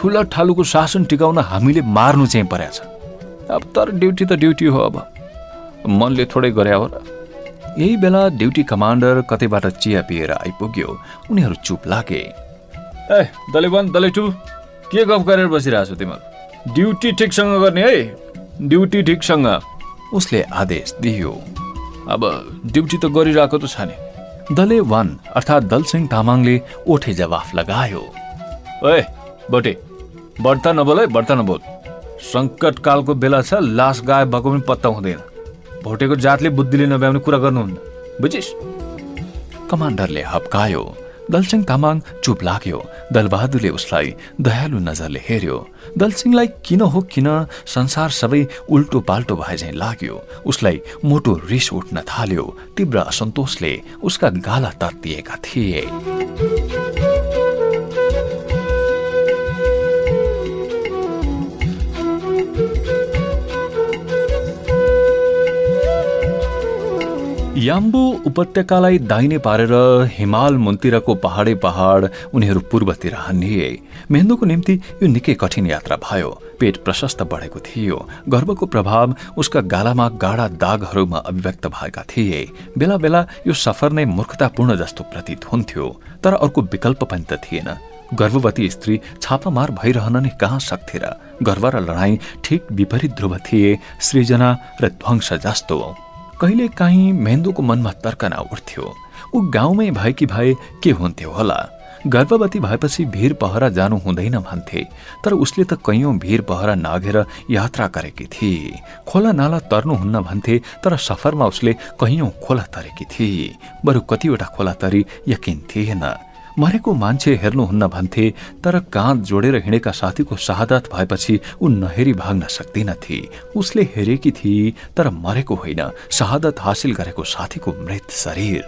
ठुला ठालुको शासन टिकाउन हामीले मार्नु चाहिँ परेको छ अब तर ड्युटी त ड्युटी हो अब। मनले थोरै गरे हो र
यही बेला ड्युटी कमान्डर कतैबाट चिया पिएर आइपुग्यो उनीहरू चुप लागे।
ए दले वान दले टू के गफ गरेर बसिरहेको तिमीहरू? ड्युटी ठिकसँग गर्ने है? ड्युटी ठिकसँग।
उसले आदेश दियो।
अब ड्युटी त गरिरहेको त छ नि।
दले वान अर्थात् दलसिंह तामाङले ओठे जवाफ लगायो।
ए बटे बढ्ता नबोल है बढ्ता नबोल। सङ्कट कालको बेला छ लास गायब भएको पनि पत्ता हुँदैन। भोटेको जातले बुद्धिले नभ्याउने कुरा गर्नुहुन्न। बुझिस?
कमान्डरले हप्कायो। दलसिंह तामाङ चुप लाग्यो। दलबहादुरले उसलाई दयालु नजरले हेर्यो दलसिंहलाई किन हो किन संसार सबै उल्टो पाल्टो भए झैँ लाग्यो। उसलाई मोटो रिस उठ्न थाल्यो। तीव्र असन्तोषले उसका गाला तत्तिएका थिए। याम्बु उपत्यकालाई दाहिने पारेर हिमाल मुन्तिरको पहाडै पहाड उनीहरू पूर्वतिर हन्निए। मेहेन्दुको निम्ति यो निकै कठिन यात्रा भयो। पेट प्रशस्त बढेको थियो। गर्वको प्रभाव उसका गालामा गाडा दागहरूमा अभिव्यक्त भएका थिए। बेला बेला यो सफर नै मूर्खतापूर्ण जस्तो प्रतीत हुन्थ्यो। तर अर्को विकल्प पनि त थिएन। गर्भवती स्त्री छापामार भइरहन नै कहाँ सक्थे र गर्व र लडाईँ ठिक विपरीत ध्रुव थिए सृजना र ध्वंस जस्तो। कहिले काहीँ मेन्दुको मनमा तर्कना उठ्थ्यो। ऊ गाउँमै भएकी भए के हुन्थ्यो होला? गर्भवती भएपछि भिर पहरा जानु हुँदैन भन्थे तर उसले त कैयौं भिर पहरा नागेर यात्रा गरेकी थिए खोला नाला तर्नुहुन्न भन्थे तर सफरमा उसले कैयौं खोला तरेकी थिए बरु कतिवटा खोला तरी यकिन थिएन। मरेको मान्छे हेर्नुहुन्न भन्थे तर काँध जोडेर हिँडेका साथीको शहादत भएपछि ऊ नहेरी भाग्न सक्दिनथे। उसले हेरेकी थिए तर मरेको होइन। शहादत हासिल गरेको साथीको मृत शरीर।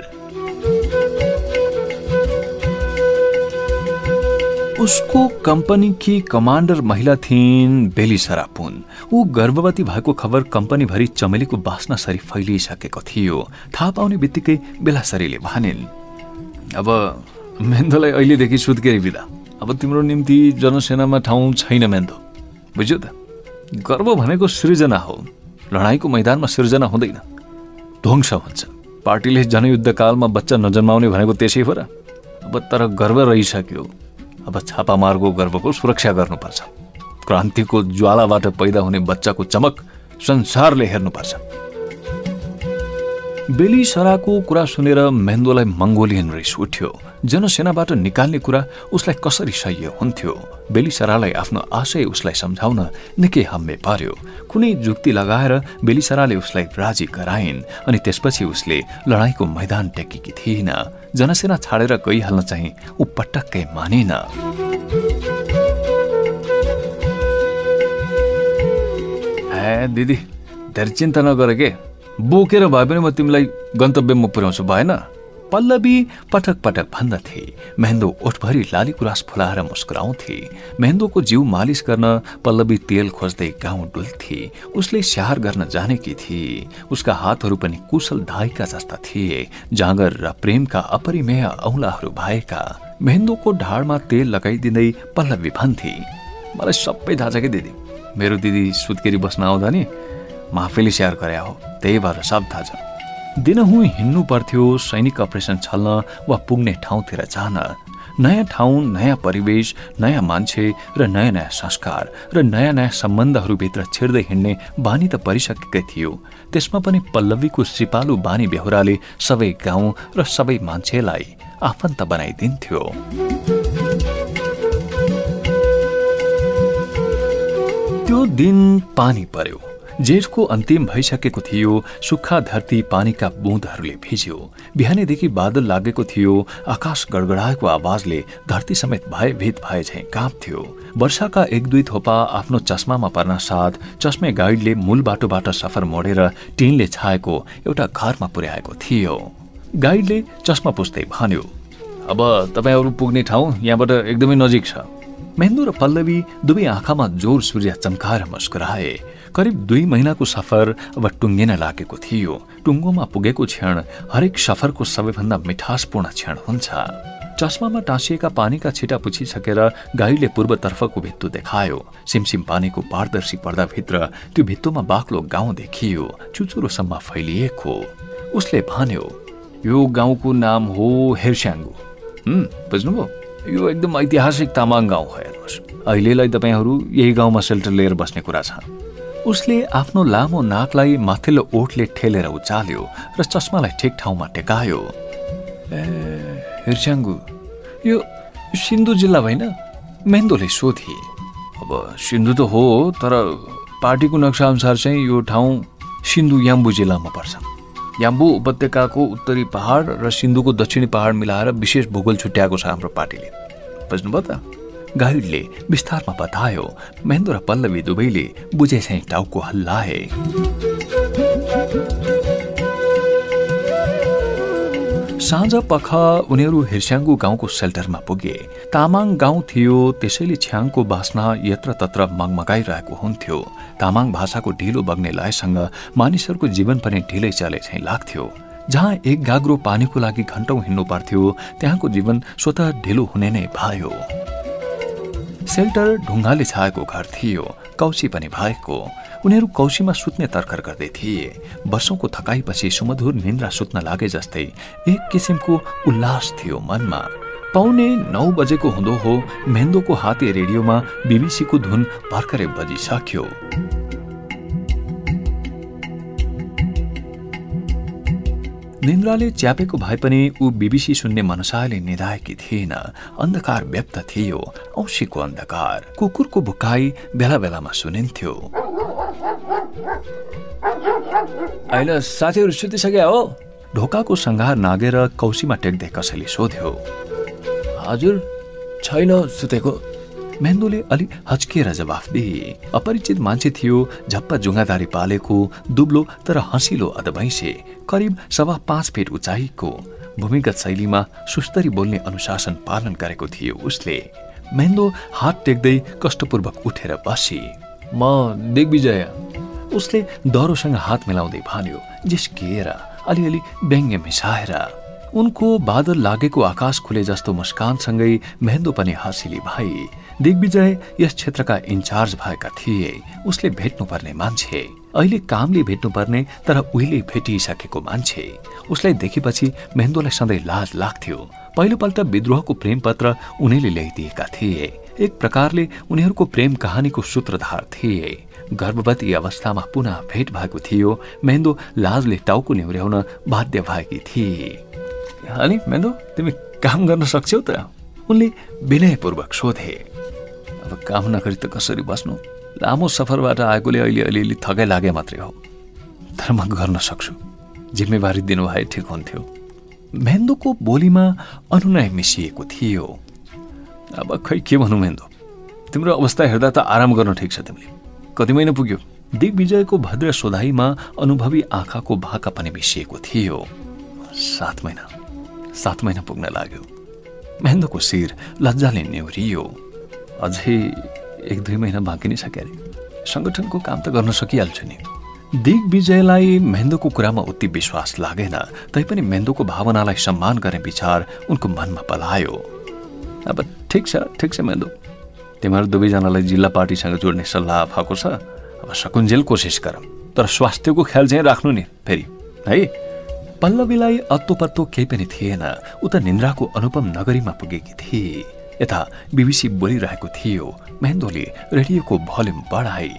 उसको कम्पनीकी कमान्डर महिला थिइन् बेली सरापुन। ऊ गर्भवती भएको खबर कम्पनीभरि चमेलीको बास्ना सरी फैलिसकेको थियो। थाहा पाउने बित्तिकै बेलासरीले भनिन्
अब मेन्दोलाई अहिलेदेखि सुत्केरी बिदा। अब तिम्रो निम्ति जनसेनामा ठाउँ छैन मेन्दो। बुझ्यो त? गर्व भनेको सृजना हो। लडाईँको मैदानमा सृजना हुँदैन। ध्वंस हुन्छ। पार्टीले जनयुद्धकालमा बच्चा नजन्माउने भनेको त्यसै हो र। अब तर गर्व रहिसक्यो। अब छापामारको गर्वको सुरक्षा गर्नुपर्छ। क्रान्तिको ज्वालाबाट पैदा हुने बच्चाको चमक संसारले हेर्नुपर्छ।
बेली सराको कुरा सुनेर मेन्दोलाई मङ्गोलियन रिस उठ्यो। जनसेनाबाट निकाल्ने कुरा उसलाई कसरी सह्य हुन्थ्यो? बेली सरालाई आफ्नो आशय उसलाई सम्झाउन निकै हम्मे पर्यो। कुनै जुक्ति लगाएर बेली सराले उसलाई राजी गराइन् अनि त्यसपछि उसले लडाईँको मैदान टेकेकी थिइन जनसेना छाडेर गइहाल्न चाहिँ ऊ पटक्कै मानेन।
दिदी धेरै चिन्ता नगर के? बोकेर भए पनि म तिमीलाई गन्तव्यमा पुर्याउँछु भएन।
पल्लवी पटक पटक भन्दथे मेहेन्दो ओठभरि लाली गुराँस फुलाएर मुस्कुराउँथे। मेहेन्दोको जिउ मालिस गर्न पल्लवी तेल खोज्दै गाउँ डुल्थे। उसले स्याहार गर्न जानेकी थिए। उसका हातहरू पनि कुशल धाइका जस्ता थिए। जाँगर र प्रेमका अपरिमेय औलाहरू भएका। मेहेन्दोको ढाडमा तेल लगाइदिँदै पल्लवी भन्थे मलाई सबै थाहा छ कि दिदी। मेरो दिदी सुत्केरी बस्न आउँदा नि म आफैले स्याहार गरे हो। त्यही भएर सब थाहा छ। दिनहुँ हिँड्नु पर्थ्यो सैनिक अपरेसन छल्न वा पुग्ने ठाउँतिर जान। नयाँ ठाउँ नयाँ परिवेश नयाँ मान्छे र नयाँ नयाँ संस्कार र नयाँ नयाँ सम्बन्धहरूभित्र छिर्दै हिँड्ने बानी त परिसकेकै थियो। त्यसमा पनि पल्लवीको सिपालु बानी बेहोराले सबै गाउँ र सबै मान्छेलाई आफन्त बनाइदिन्थ्यो। त्यो दिन पानी पर्यो। जेठको अन्तिम भइसकेको थियो सुक्खा धरती पानीका बुँदहरूले भिज्यो। बिहानैदेखि बादल लागेको थियो आकाश गडगडाएको आवाजले धरती समेत भयभीत भए झैँ काँप्थ्यो। वर्षाका एक दुई थोपा आफ्नो चस्मामा पर्न साथ चस्मे गाइडले मूल बाटोबाट सफर मोडेर टिनले छाएको एउटा घरमा पुर्याएको थियो। गाइडले चस्मा पुस्दै भन्यो अब तपाईँहरू पुग्ने ठाउँ यहाँबाट एकदमै नजिक छ। मेन्दु र पल्लवी दुवै आँखामा जोर सूर्य चम्काएर मुस्कुराए। करिब दुई महिनाको सफर अब टुङ्गिन लागेको थियो। टुङ्गोमा पुगेको क्षण हरेक सफरको सबैभन्दा मिठासपूर्ण क्षण हुन्छ। चस्मामा टाँसिएका पानीका छिटा पुछिसकेर गाईले पूर्वतर्फको भित्तो देखायो। सिमसिम पानीको पारदर्शी पर्दाभित्र त्यो भित्तोमा बाक्लो गाउँ देखियो। चुचुरोसम्म फैलिएको। उसले भन्यो यो गाउँको नाम हो हेर्स्याङ्गु। बुझ्नुभयो? यो एकदम ऐतिहासिक तामाङ गाउँ हो हेर्नुहोस्। अहिलेलाई तपाईँहरू यही गाउँमा सेल्टर लिएर बस्ने कुरा छ। उसले आफ्नो लामो नाकलाई माथिल्लो ओठले ठेलेर उचाल्यो र चस्मालाई ठिक ठाउँमा टेकायो। ए हिर्स्याङ्गु यो सिन्धु जिल्ला होइन मेन्दोले सोधे। अब सिन्धु त हो तर पार्टीको नक्सा अनुसार चाहिँ यो ठाउँ सिन्धु याम्बु जिल्लामा पर्छ। याम्बु उपत्यकाको उत्तरी पहाड र सिन्धुको दक्षिणी पहाड मिलाएर विशेष भूगोल छुट्याएको छ हाम्रो पार्टीले। बुझ्नुभयो त? गाइडले विस्तारमा बतायो महेन्द्र र पल्लवी दुवैले चाहिँ टाउको हल्लाए साँझ पख उनीहरू हिर्स्याङ्गु गाउँको सेल्टरमा पुगे। तामाङ गाउँ थियो त्यसैले छ्याङको बास्ना यत्रतत्र मगमगाइरहेको हुन्थ्यो। तामाङ भाषाको ढिलो बग्ने लयसँग मानिसहरूको जीवन पनि ढिलै चले चाहिँ लाग्थ्यो। जहाँ एक गाग्रो पानीको लागि घन्टौँ हिँड्नु पर्थ्यो त्यहाँको जीवन स्वत ढिलो हुने नै भयो। सेल्टर ढुङ्गाले छाएको घर थियो कौशी पनि भएको। उनीहरू कौशीमा सुत्ने तर्कर गर्दै थिए। वर्षौंको थकाइपछि सुमधुर निन्द्रा सुत्न लागे जस्तै एक किसिमको उल्लास थियो मनमा। पाउने नौ बजेको हुँदो हो मेहेन्दोको हाते रेडियोमा बिबिसीको धुन भर्खरै बजिसक्यो। निन्द्राले च्यापेको भए पनि ऊ बिबिसी सुन्ने मनसायले निधाएकी थिएन। अन्धकार व्यक्त थियो। औसीको अन्धकार। कुकुरको भुकाई बेला बेलामा सुनिन्थ्यो। साथीहरू सुतिसक्या हो? ढोकाको सङ्घार नागेर कौशीमा टेक्दै कसैले सोध्यो। हजुर छैन सुतेको। मेन्दुले अलि हच्किएर जवाफ दिए। अपरिचित मान्छे थियो झप्पा जुङ्गादारी पालेको दुब्लो तर हँसिलो अधभैँसे करिब सवा पाँच फिट उचाइको। भूमिगत शैलीमा सुस्तरी बोल्ने अनुशासन पालन गरेको थियो उसले। मेन्दो हात टेक्दै कष्टपूर्वक उठेर बसी। म दिग्विजय उसले दरोसँग हात मिलाउँदै भन्यो जिस्किएर अलिअलि व्यङ्ग्य मिसाएर। उनको बादल लागेको आकाश खुले जस्तो मुस्कानसँगै मेहेन्दो पनि हँसिली भाइ दिग्विजय यस क्षेत्रका इन्चार्ज भएका थिए। उसले भेट्नुपर्ने मान्छे। अहिले कामले भेट्नुपर्ने तर उहिले भेटिसकेको मान्छे। उसलाई देखेपछि मेहेन्दोलाई सधैँ लाज लाग्थ्यो। पहिलोपल्ट विद्रोहको प्रेम पत्र उनीले ल्याइदिएका थिए। एक प्रकारले उनीहरूको प्रेम कहानीको सूत्रधार थिए। गर्भवती अवस्थामा पुनः भेट भएको थियो। मेहेन्दो लाजले टाउको निहुर्याउन बाध्य भएकी थिए। अनि मेन्दो तिमी काम गर्न सक्छौ त? उनले विनयपूर्वक सोधे। अब काम नगरी त कसरी बस्नु? लामो सफरबाट आएकोले अहिले अलिअलि थकाइ लागे मात्रै हो। तर म गर्न सक्छु। जिम्मेवारी दिनु भए ठिक हुन्थ्यो। मेन्दोको बोलीमा अनुनय मिसिएको थियो। अब खै के भनौँ मेन्दो? तिम्रो अवस्था हेर्दा त आराम गर्न ठिक छ तिमीले। कति महिना पुग्यो? दिग्विजयको भद्र सोधाइमा अनुभवी आँखाको भाका पनि मिसिएको थियो। सात महिना। सात महिना पुग्न लाग्यो। महेन्द्रको शिर लज्जाले नेउरियो। अझै एक दुई महिना बाँकी नै छ क्यारे। सङ्गठनको काम त गर्न सकिहाल्छु नि। दिग्विजयलाई मेन्दोको कुरामा उति विश्वास लागेन तैपनि मेन्दोको भावनालाई सम्मान गर्ने विचार उनको मनमा पलायो। अब ठिक छ ठिक छ मेन्दो तिमीहरू दुवैजनालाई जिल्ला पार्टीसँग जोड्ने सल्लाह भएको छ। अब सकुन्जेल कोसिस गर। तर स्वास्थ्यको ख्याल चाहिँ राख्नु नि फेरि। है? पल्लवीलाई अत्तो पत्तो केही पनि थिएन। उता निन्द्राको अनुपम नगरीमा पुगेकी थिए। यता बिबिसी बोलिरहेको थियो महेन्दोले रेडियोको भल्युम बढाई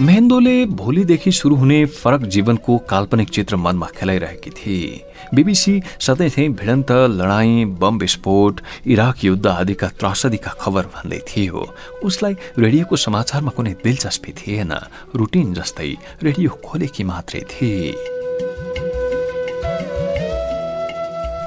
मेहेन्दोले भोलिदेखि सुरु हुने फरक जीवनको काल्पनिक चित्र मनमा खेलाइरहेकी थिए। बिबिसी सधैँ थिए भिडन्त लडाईँ बम विस्फोट इराक युद्ध आदिका त्रासदीका खबर भन्दै थियो। उसलाई रेडियोको समाचारमा कुनै दिलचस्पी थिएन। रुटिन जस्तै रेडियो खोलेकी मात्रै थिए।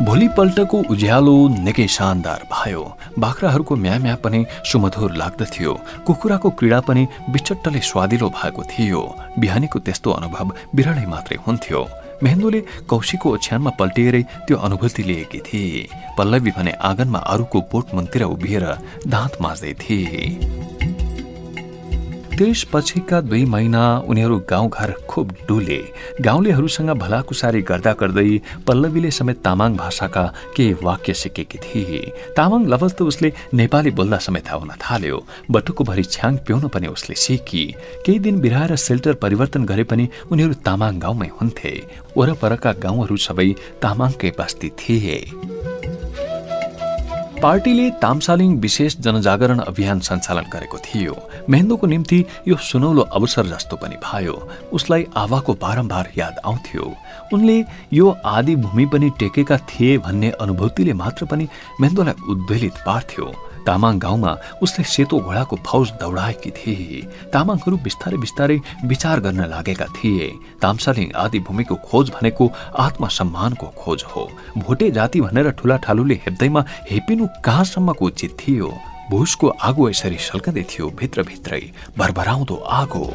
भोलिपल्टको उज्यालो निकै शानदार भयो। बाख्राहरूको म्या म्या पनि सुमधुर लाग्दथ्यो। कुखुराको क्रीडा पनि बिचट्टले स्वादिलो भएको थियो। बिहानीको त्यस्तो अनुभव बिरलै मात्रै हुन्थ्यो। मेहेन्दुले कौशीको ओछ्यानमा पल्टिएरै त्यो अनुभूति लिएकी थिए। पल्लवी भने आँगनमा अरूको बोट मुनतिर उभिएर दाँत माझ्दै थिए। त्यसपछिका दुई महिना उनीहरू गाउँघर खुब डुले। गाउँलेहरूसँग भलाकुसारी गर्दा गर्दै पल्लवीले समेत तामाङ भाषाका केही वाक्य सिकेकी थिए। तामाङ लवज त उसले नेपाली बोल्दा समेत आउन थाल्यो। बटुको भरि छ्याङ पिउन पनि उसले सिकी। केही दिन बिराएर सेल्टर परिवर्तन गरे पनि उनीहरू तामाङ गाउँमै हुन्थे। वरपरका गाउँहरू सबै तामाङकै बस्ती थिए। पार्टीले तामसालिङ विशेष जनजागरण अभियान सञ्चालन गरेको थियो। मेहेन्दोको निम्ति यो सुनौलो अवसर जस्तो पनि भयो। उसलाई आवाको बारम्बार याद आउँथ्यो। उनले यो आदि भूमि पनि टेकेका थिए भन्ने अनुभूतिले मात्र पनि मेहेन्दोलाई उद्वेलित पार्थ्यो। तामाङ गाउँमा उसले सेतो घोडाको फौज दौडाएकी थिए। तामाङहरू बिस्तारै बिस्तारै विचार गर्न लागेका थिए। तामसालिङ आदि भूमिको खोज भनेको आत्मसम्मानको खोज हो। भोटे जाति भनेर ठुला ठालुले हेप्दैमा हेपिनु कहाँसम्मको उचित थियो? भुसको आगो यसरी सल्कँदै थियो भित्रभित्रै। भरभराउँदो आगो।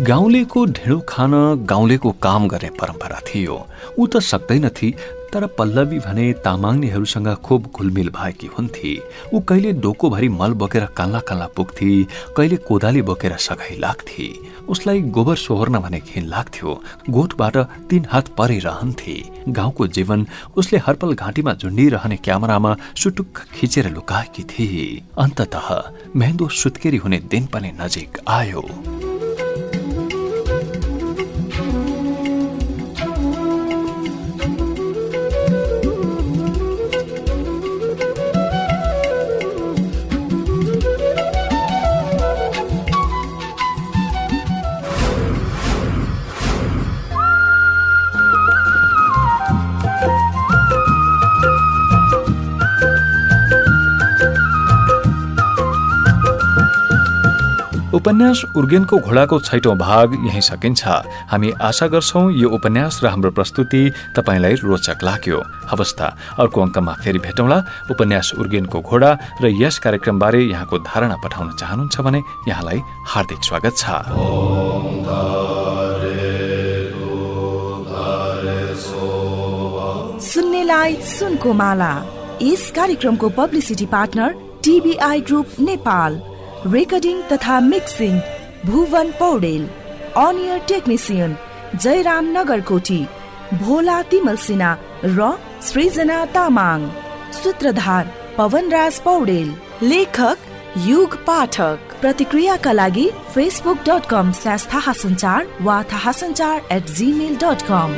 गाउँलेको ढिँडो खान गाउँलेको काम गर्ने परम्परा थियो। ऊ त सक्दैनथी तर पल्लवी भने तामाङ्नेहरूसँग खुब घुलमिल भएकी हुन्थे। ऊ कहिले डोकोभरि मल बोकेर कान्ला कान्ला पुग्थे कहिले कोदाली बोकेर सघाइ लाग्थे। उसलाई गोबर सोहोर्न भने घिन लाग्थ्यो। गोठबाट तीन हात परे रहन्थे गाउँको जीवन उसले हरपल घाँटीमा झुन्डिरहने क्यामेरामा सुटुक्क खिचेर लुकाएकी थिए। अन्तत मेहेन्दो सुत्केरी हुने दिन पनि नजिक आयो। उपन्यास उर्गेनको घोडाको छैटौं भाग यही सकिन्छ। हामी आशा गर्छौ यो उपन्यास र हाम्रो प्रस्तुति तपाईँलाई रोचक लाग्यो। अवस्था अर्को अङ्कमा फेरि भेटौँला। उपन्यास उर्गेनको घोडा र यस कार्यक्रमबारे यहाँको धारणा पठाउन चाहनुहुन्छ भने यहाँलाई हार्दिक स्वागत छ।
सुन्नेलाई सुनको माला। यस कार्यक्रमको publicity partner TBI group Nepal. Recording तथा मिक्सिङ भुवन पौडेल अनियर टेक्निसियन जयराम नगरकोटी भोला तिमल सिन्हा, र. सृजना तामाङ, सूत्रधार पवनराज पौडेल, लेखक युग पाठक। प्रतिक्रियाका लागि फेसबुक डट कम स्ल्यास थाहा सञ्चार वा थाहा सञ्चार एट जिमेल डट कम